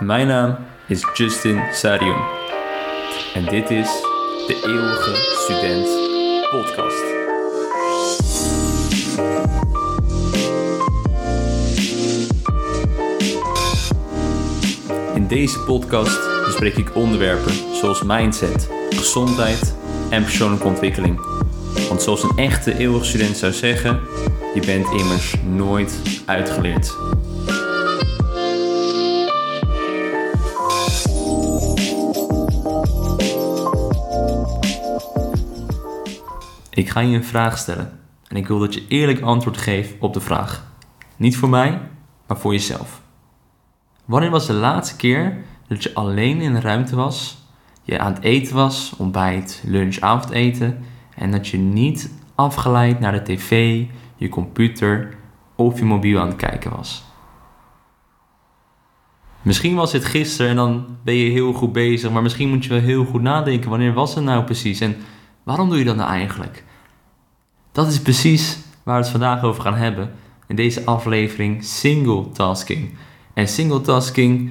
Mijn naam is Justin Sarion en dit is de Eeuwige Student Podcast. In deze podcast bespreek ik onderwerpen zoals mindset, gezondheid en persoonlijke ontwikkeling. Want zoals een echte eeuwige student zou zeggen, je bent immers nooit uitgeleerd. Ik ga je een vraag stellen en ik wil dat je eerlijk antwoord geeft op de vraag. Niet voor mij, maar voor jezelf. Wanneer was de laatste keer dat je alleen in een ruimte was, je aan het eten was, ontbijt, lunch, avondeten en dat je niet afgeleid naar de tv, je computer of je mobiel aan het kijken was? Misschien was het gisteren en dan ben je heel goed bezig, maar misschien moet je wel heel goed nadenken wanneer was het nou precies en waarom doe je dat nou eigenlijk? Dat is precies waar we het vandaag over gaan hebben in deze aflevering single tasking. En single tasking,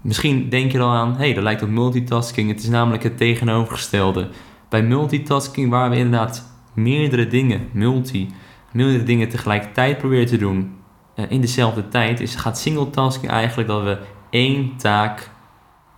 misschien denk je al aan, hey, dat lijkt op multitasking. Het is namelijk het tegenovergestelde. Bij multitasking, waar we inderdaad meerdere dingen, multi, meerdere dingen tegelijkertijd proberen te doen eh, in dezelfde tijd, is, gaat single tasking eigenlijk dat we één taak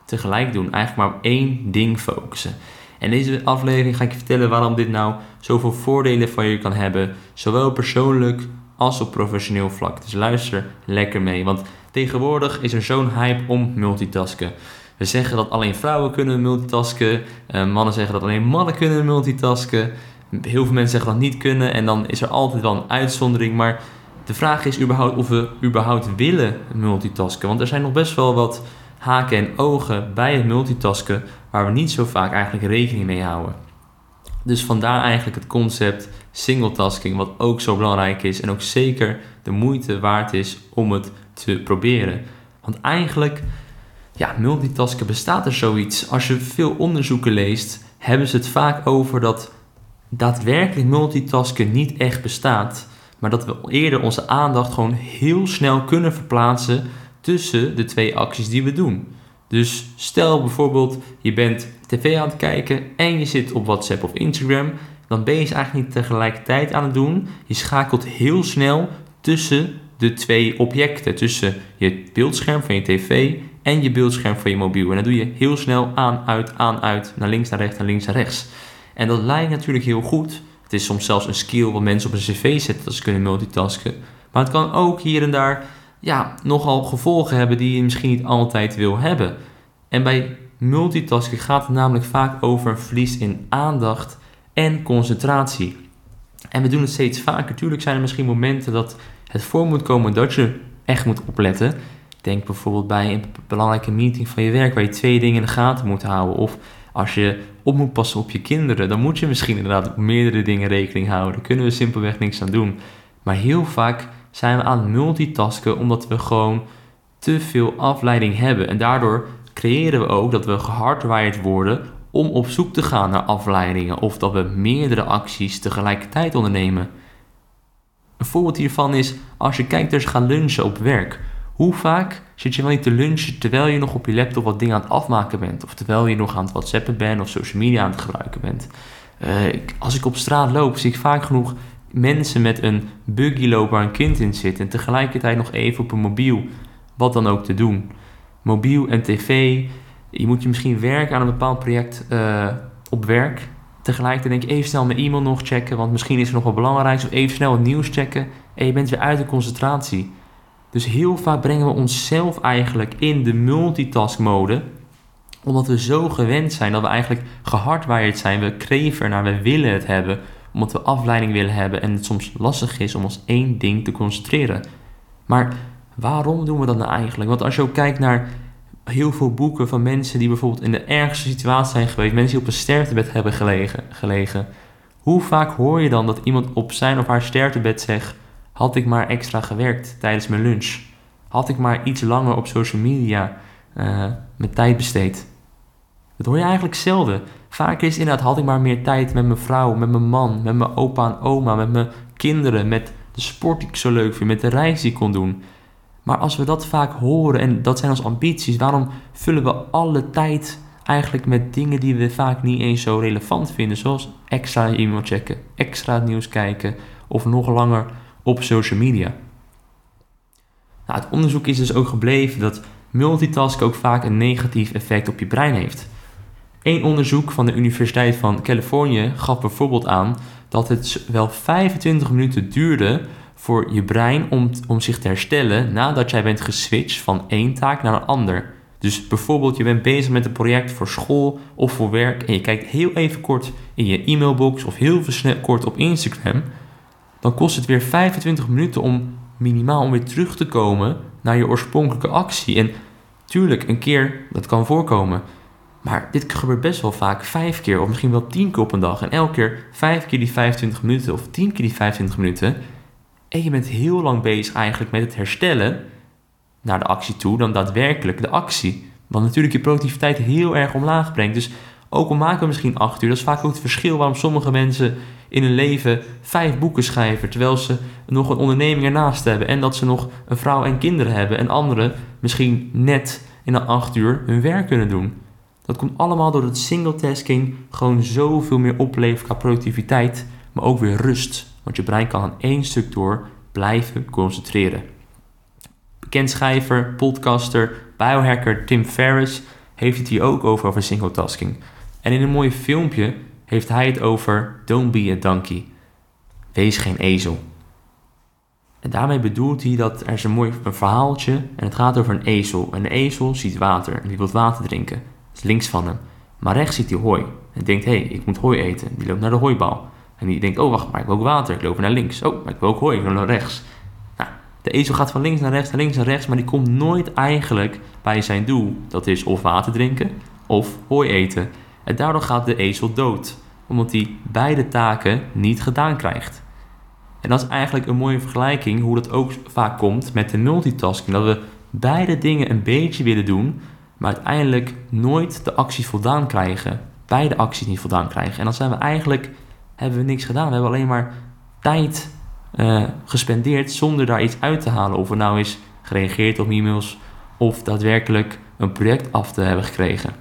tegelijk doen. Eigenlijk maar op één ding focussen. En deze aflevering ga ik je vertellen waarom dit nou zoveel voordelen voor je kan hebben, zowel persoonlijk als op professioneel vlak. Dus luister lekker mee, want tegenwoordig is er zo'n hype om multitasken. We zeggen dat alleen vrouwen kunnen multitasken, uh, mannen zeggen dat alleen mannen kunnen multitasken. Heel veel mensen zeggen dat niet kunnen en dan is er altijd wel een uitzondering, maar de vraag is überhaupt of we überhaupt willen multitasken. Want er zijn nog best wel wat haken en ogen bij het multitasken waar we niet zo vaak eigenlijk rekening mee houden. Dus vandaar eigenlijk het concept singletasking, wat ook zo belangrijk is en ook zeker de moeite waard is om het te proberen. Want eigenlijk, ja, multitasken bestaat er zoiets. Als je veel onderzoeken leest, hebben ze het vaak over dat daadwerkelijk multitasken niet echt bestaat, maar dat we eerder onze aandacht gewoon heel snel kunnen verplaatsen tussen de twee acties die we doen. Dus stel bijvoorbeeld je bent tv aan het kijken en je zit op WhatsApp of Instagram, dan ben je ze eigenlijk niet tegelijkertijd aan het doen. Je schakelt heel snel tussen de twee objecten, tussen je beeldscherm van je tv en je beeldscherm van je mobiel. En dat doe je heel snel aan, uit, aan, uit, naar links, naar rechts, naar links, naar rechts. En dat lijkt natuurlijk heel goed. Het is soms zelfs een skill wat mensen op een cv zetten dat ze kunnen multitasken. Maar het kan ook hier en daar ja, nogal gevolgen hebben die je misschien niet altijd wil hebben. En bij multitasken gaat het namelijk vaak over verlies in aandacht en concentratie. En we doen het steeds vaker. Tuurlijk zijn er misschien momenten dat het voor moet komen dat je echt moet opletten. Denk bijvoorbeeld bij een belangrijke meeting van je werk waar je twee dingen in de gaten moet houden. Of als je op moet passen op je kinderen, dan moet je misschien inderdaad op meerdere dingen rekening houden. Daar kunnen we simpelweg niks aan doen. Maar heel vaak zijn we aan multitasken omdat we gewoon te veel afleiding hebben. En daardoor creëren we ook dat we gehardwired worden om op zoek te gaan naar afleidingen of dat we meerdere acties tegelijkertijd ondernemen. Een voorbeeld hiervan is als je kijkt dus gaan lunchen op werk. Hoe vaak zit je wel niet te lunchen terwijl je nog op je laptop wat dingen aan het afmaken bent? Of terwijl je nog aan het whatsappen bent of social media aan het gebruiken bent? Uh, als ik op straat loop, zie ik vaak genoeg mensen met een buggy lopen waar een kind in zit en tegelijkertijd nog even op een mobiel, wat dan ook te doen. Mobiel en tv, je moet je misschien werken aan een bepaald project uh, op werk. Tegelijkertijd denk je even snel mijn e-mail nog checken, want misschien is er nog wat belangrijks. Of even snel het nieuws checken en je bent weer uit de concentratie. Dus heel vaak brengen we onszelf eigenlijk in de multitask mode omdat we zo gewend zijn dat we eigenlijk gehardwired zijn. We kreven ernaar, we willen het hebben omdat we afleiding willen hebben en het soms lastig is om ons één ding te concentreren. Maar waarom doen we dat nou eigenlijk? Want als je ook kijkt naar heel veel boeken van mensen die bijvoorbeeld in de ergste situatie zijn geweest, mensen die op een sterftebed hebben gelegen, gelegen hoe vaak hoor je dan dat iemand op zijn of haar sterftebed zegt: Had ik maar extra gewerkt tijdens mijn lunch? Had ik maar iets langer op social media uh, mijn tijd besteed? Dat hoor je eigenlijk zelden. Vaak is inderdaad, had ik maar meer tijd met mijn vrouw, met mijn man, met mijn opa en oma, met mijn kinderen, met de sport die ik zo leuk vind, met de reis die ik kon doen. Maar als we dat vaak horen en dat zijn onze ambities, waarom vullen we alle tijd eigenlijk met dingen die we vaak niet eens zo relevant vinden, zoals extra e-mail checken, extra nieuws kijken of nog langer op social media? Nou, het onderzoek is dus ook gebleven dat multitasken ook vaak een negatief effect op je brein heeft. Een onderzoek van de Universiteit van Californië gaf bijvoorbeeld aan dat het wel 25 minuten duurde voor je brein om, om zich te herstellen nadat jij bent geswitcht van één taak naar een ander. Dus bijvoorbeeld je bent bezig met een project voor school of voor werk en je kijkt heel even kort in je e-mailbox of heel snel kort op Instagram, dan kost het weer 25 minuten om minimaal om weer terug te komen naar je oorspronkelijke actie. En tuurlijk, een keer, dat kan voorkomen. Maar dit gebeurt best wel vaak vijf keer of misschien wel tien keer op een dag. En elke keer vijf keer die 25 minuten of tien keer die 25 minuten. En je bent heel lang bezig eigenlijk met het herstellen naar de actie toe dan daadwerkelijk de actie. Wat natuurlijk je productiviteit heel erg omlaag brengt. Dus ook al maken we misschien acht uur, dat is vaak ook het verschil waarom sommige mensen in hun leven vijf boeken schrijven, terwijl ze nog een onderneming ernaast hebben en dat ze nog een vrouw en kinderen hebben en anderen misschien net in een acht uur hun werk kunnen doen. Dat komt allemaal door dat singletasking gewoon zoveel meer oplevert qua productiviteit, maar ook weer rust. Want je brein kan aan één stuk door blijven concentreren. Bekend schrijver, podcaster, biohacker Tim Ferriss heeft het hier ook over, over singletasking. En in een mooi filmpje heeft hij het over Don't be a donkey. Wees geen ezel. En daarmee bedoelt hij dat er is een mooi een verhaaltje en het gaat over een ezel. En de ezel ziet water en die wil water drinken. Links van hem. Maar rechts ziet hij hooi. En denkt, hé, hey, ik moet hooi eten. Die loopt naar de hooibal. En die denkt, oh wacht, maar ik wil ook water. Ik loop naar links. Oh, maar ik wil ook hooi. Ik wil naar rechts. Nou, de ezel gaat van links naar rechts, links naar rechts. Maar die komt nooit eigenlijk bij zijn doel. Dat is of water drinken of hooi eten. En daardoor gaat de ezel dood, omdat hij beide taken niet gedaan krijgt. En dat is eigenlijk een mooie vergelijking hoe dat ook vaak komt met de multitasking. Dat we beide dingen een beetje willen doen, maar uiteindelijk nooit de acties voldaan krijgen. Beide acties niet voldaan krijgen. En dan zijn we eigenlijk, hebben we niks gedaan. We hebben alleen maar tijd uh, gespendeerd zonder daar iets uit te halen. Of we nou eens gereageerd op e-mails of daadwerkelijk een project af te hebben gekregen.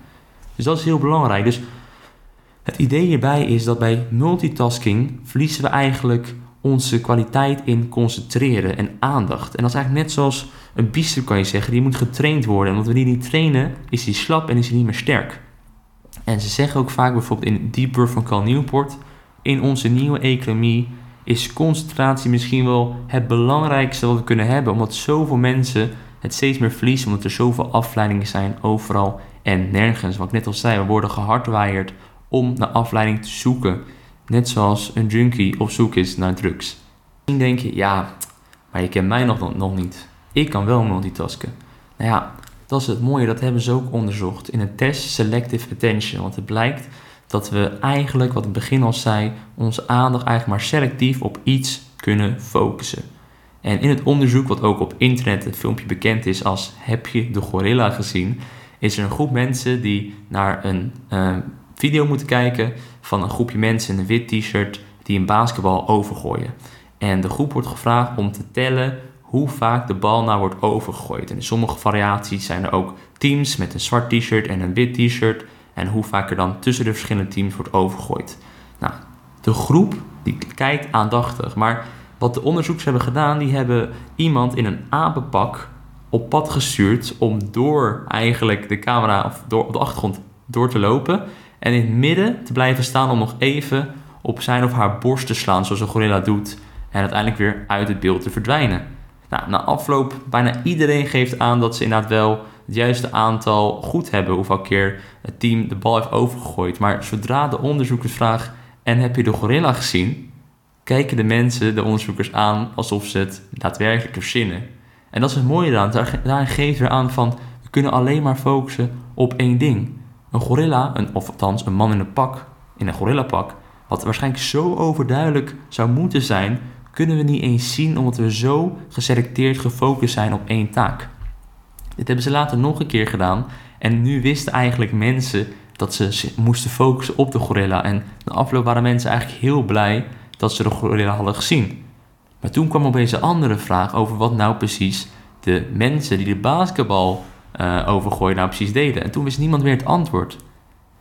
Dus dat is heel belangrijk. Dus het idee hierbij is dat bij multitasking verliezen we eigenlijk onze kwaliteit in concentreren en aandacht. En dat is eigenlijk net zoals een biester kan je zeggen, die moet getraind worden. En omdat we die niet trainen, is die slap en is hij niet meer sterk. En ze zeggen ook vaak bijvoorbeeld in Deep Birth van Cal Newport, in onze nieuwe economie is concentratie misschien wel het belangrijkste wat we kunnen hebben, omdat zoveel mensen het steeds meer verliezen, omdat er zoveel afleidingen zijn overal en nergens. Wat ik net al zei, we worden gehardwired om naar afleiding te zoeken. Net zoals een junkie op zoek is naar drugs. Misschien denk je, ja, maar je kent mij nog, nog niet. Ik kan wel multitasken. Nou ja, dat is het mooie, dat hebben ze ook onderzocht in een test Selective Attention. Want het blijkt dat we eigenlijk, wat ik begin al zei, onze aandacht eigenlijk maar selectief op iets kunnen focussen. En in het onderzoek, wat ook op internet het filmpje bekend is als Heb je de gorilla gezien, is er een groep mensen die naar een uh, video moeten kijken van een groepje mensen in een wit t-shirt die een basketbal overgooien. En de groep wordt gevraagd om te tellen hoe vaak de bal nou wordt overgegooid. En in sommige variaties zijn er ook teams met een zwart t-shirt en een wit t-shirt. En hoe vaak er dan tussen de verschillende teams wordt overgegooid. Nou, de groep die kijkt aandachtig. Maar wat de onderzoekers hebben gedaan, die hebben iemand in een apenpak op pad gestuurd om door eigenlijk de camera of door op de achtergrond door te lopen en in het midden te blijven staan om nog even op zijn of haar borst te slaan zoals een gorilla doet en uiteindelijk weer uit het beeld te verdwijnen. Nou, na afloop bijna iedereen geeft aan dat ze inderdaad wel het juiste aantal goed hebben hoeveel keer het team de bal heeft overgegooid. Maar zodra de onderzoekers vragen en heb je de gorilla gezien, kijken de mensen de onderzoekers aan alsof ze het daadwerkelijk verzinnen. En dat is het mooie eraan. Daar geeft weer aan van, we kunnen alleen maar focussen op één ding. Een gorilla, een, of althans een man in een pak, in een gorillapak, wat waarschijnlijk zo overduidelijk zou moeten zijn, kunnen we niet eens zien omdat we zo geselecteerd gefocust zijn op één taak. Dit hebben ze later nog een keer gedaan en nu wisten eigenlijk mensen dat ze moesten focussen op de gorilla. En na afloop waren mensen eigenlijk heel blij dat ze de gorilla hadden gezien. Maar toen kwam opeens een andere vraag over wat nou precies de mensen die de basketbal uh, overgooien nou precies deden. En toen wist niemand meer het antwoord.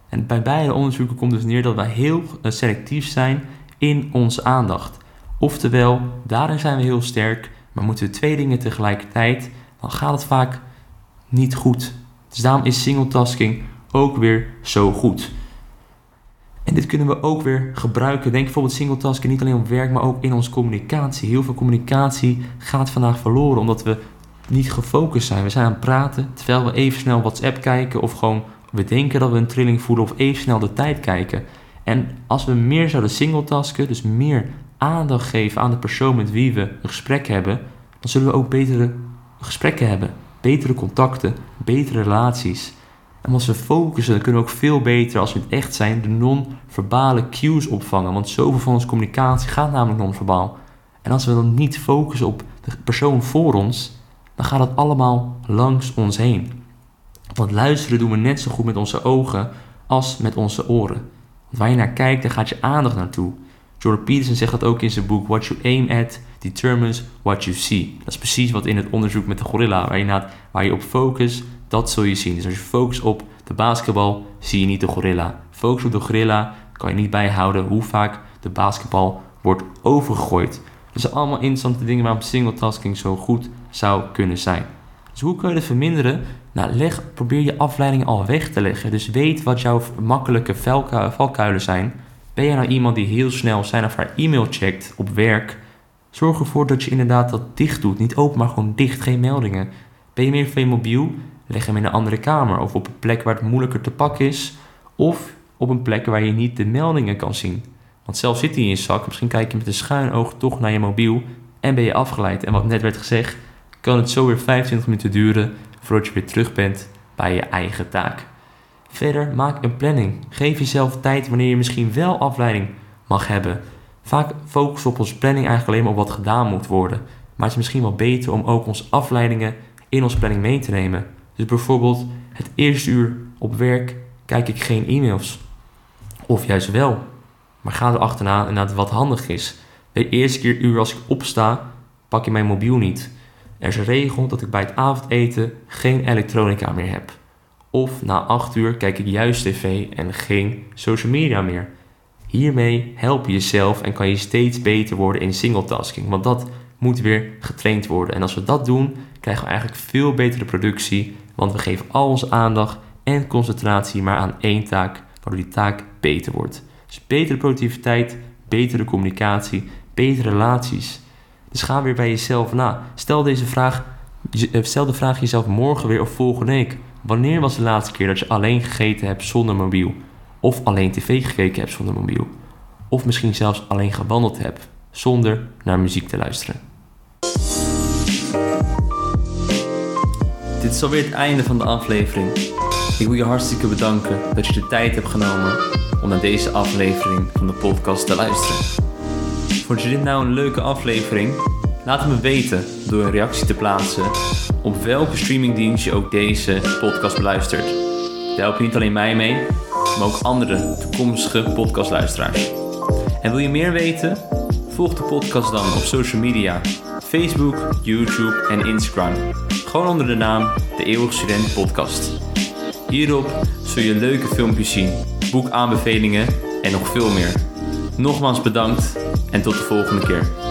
En bij beide onderzoeken komt dus neer dat wij heel eh, selectief zijn in onze aandacht. Oftewel, daarin zijn we heel sterk, maar moeten we twee dingen tegelijkertijd, dan gaat het vaak niet goed. Dus daarom is singletasking ook weer zo goed. En dit kunnen we ook weer gebruiken. Denk bijvoorbeeld singletasking niet alleen op werk, maar ook in onze communicatie. Heel veel communicatie gaat vandaag verloren omdat we niet gefocust zijn. We zijn aan het praten terwijl we even snel WhatsApp kijken of gewoon we denken dat we een trilling voelen of even snel de tijd kijken. En als we meer zouden singletasken, dus meer aandacht geven aan de persoon met wie we een gesprek hebben, dan zullen we ook betere gesprekken hebben, betere contacten, betere relaties. En als we focussen, dan kunnen we ook veel beter, als we het echt zijn, de non-verbale cues opvangen. Want zoveel van onze communicatie gaat namelijk non-verbaal. En als we dan niet focussen op de persoon voor ons, dan gaat het allemaal langs ons heen. Want luisteren doen we net zo goed met onze ogen als met onze oren. Want waar je naar kijkt, daar gaat je aandacht naartoe. Jordan Peterson zegt dat ook in zijn boek What You Aim At Determines What You See. Dat is precies wat in het onderzoek met de gorilla, waar je, waar je op focust, dat zul je zien. Dus als je focust op de basketbal, zie je niet de gorilla. Focus op de gorilla, kan je niet bijhouden hoe vaak de basketbal wordt overgegooid. Dat zijn allemaal interessante dingen waarom singletasking zo goed zou kunnen zijn. Dus hoe kun je het verminderen? Nou, leg, probeer je afleidingen al weg te leggen. Dus weet wat jouw makkelijke valkuilen zijn. Ben jij nou iemand die heel snel zijn of haar e-mail checkt op werk? Zorg ervoor dat je inderdaad dat dicht doet. Niet open, maar gewoon dicht, geen meldingen. Ben je meer van je mobiel? Leg hem in een andere kamer of op een plek waar het moeilijker te pakken is. Of op een plek waar je niet de meldingen kan zien. Want zelf zit hij in je zak, misschien kijk je met een schuin oog toch naar je mobiel en ben je afgeleid. En wat net werd gezegd, kan het zo weer 25 minuten duren voordat je weer terug bent bij je eigen taak. Verder, maak een planning. Geef jezelf tijd wanneer je misschien wel afleiding mag hebben. Vaak focussen op onze planning eigenlijk alleen maar op wat gedaan moet worden. Maar het is misschien wel beter om ook onze afleidingen in onze planning mee te nemen. Dus bijvoorbeeld het eerste uur op werk kijk ik geen e-mails. Of juist wel. Maar ga er achterna en wat handig is. De eerste keer uur als ik opsta, pak je mijn mobiel niet. Er is een regel dat ik bij het avondeten geen elektronica meer heb. Of na 8 uur kijk ik juist tv en geen social media meer. Hiermee help je jezelf en kan je steeds beter worden in singletasking. Want dat moet weer getraind worden. En als we dat doen, krijgen we eigenlijk veel betere productie. Want we geven al onze aandacht en concentratie maar aan één taak, waardoor die taak beter wordt. Dus betere productiviteit, betere communicatie, betere relaties. Dus ga weer bij jezelf na. Stel deze vraag, eh, stel de vraag jezelf morgen weer of volgende week. Wanneer was de laatste keer dat je alleen gegeten hebt zonder mobiel? Of alleen tv gekeken hebt zonder mobiel? Of misschien zelfs alleen gewandeld hebt zonder naar muziek te luisteren? Dit is alweer het einde van de aflevering. Ik wil je hartstikke bedanken dat je de tijd hebt genomen om naar deze aflevering van de podcast te luisteren. Vond je dit nou een leuke aflevering? Laat het me weten door een reactie te plaatsen op welke streamingdienst je ook deze podcast beluistert. Daar help je niet alleen mij mee, maar ook andere toekomstige podcastluisteraars. En wil je meer weten? Volg de podcast dan op social media: Facebook, YouTube en Instagram. Gewoon onder de naam De Eeuwig Student Podcast. Hierop zul je leuke filmpjes zien, boekaanbevelingen en nog veel meer. Nogmaals bedankt en tot de volgende keer.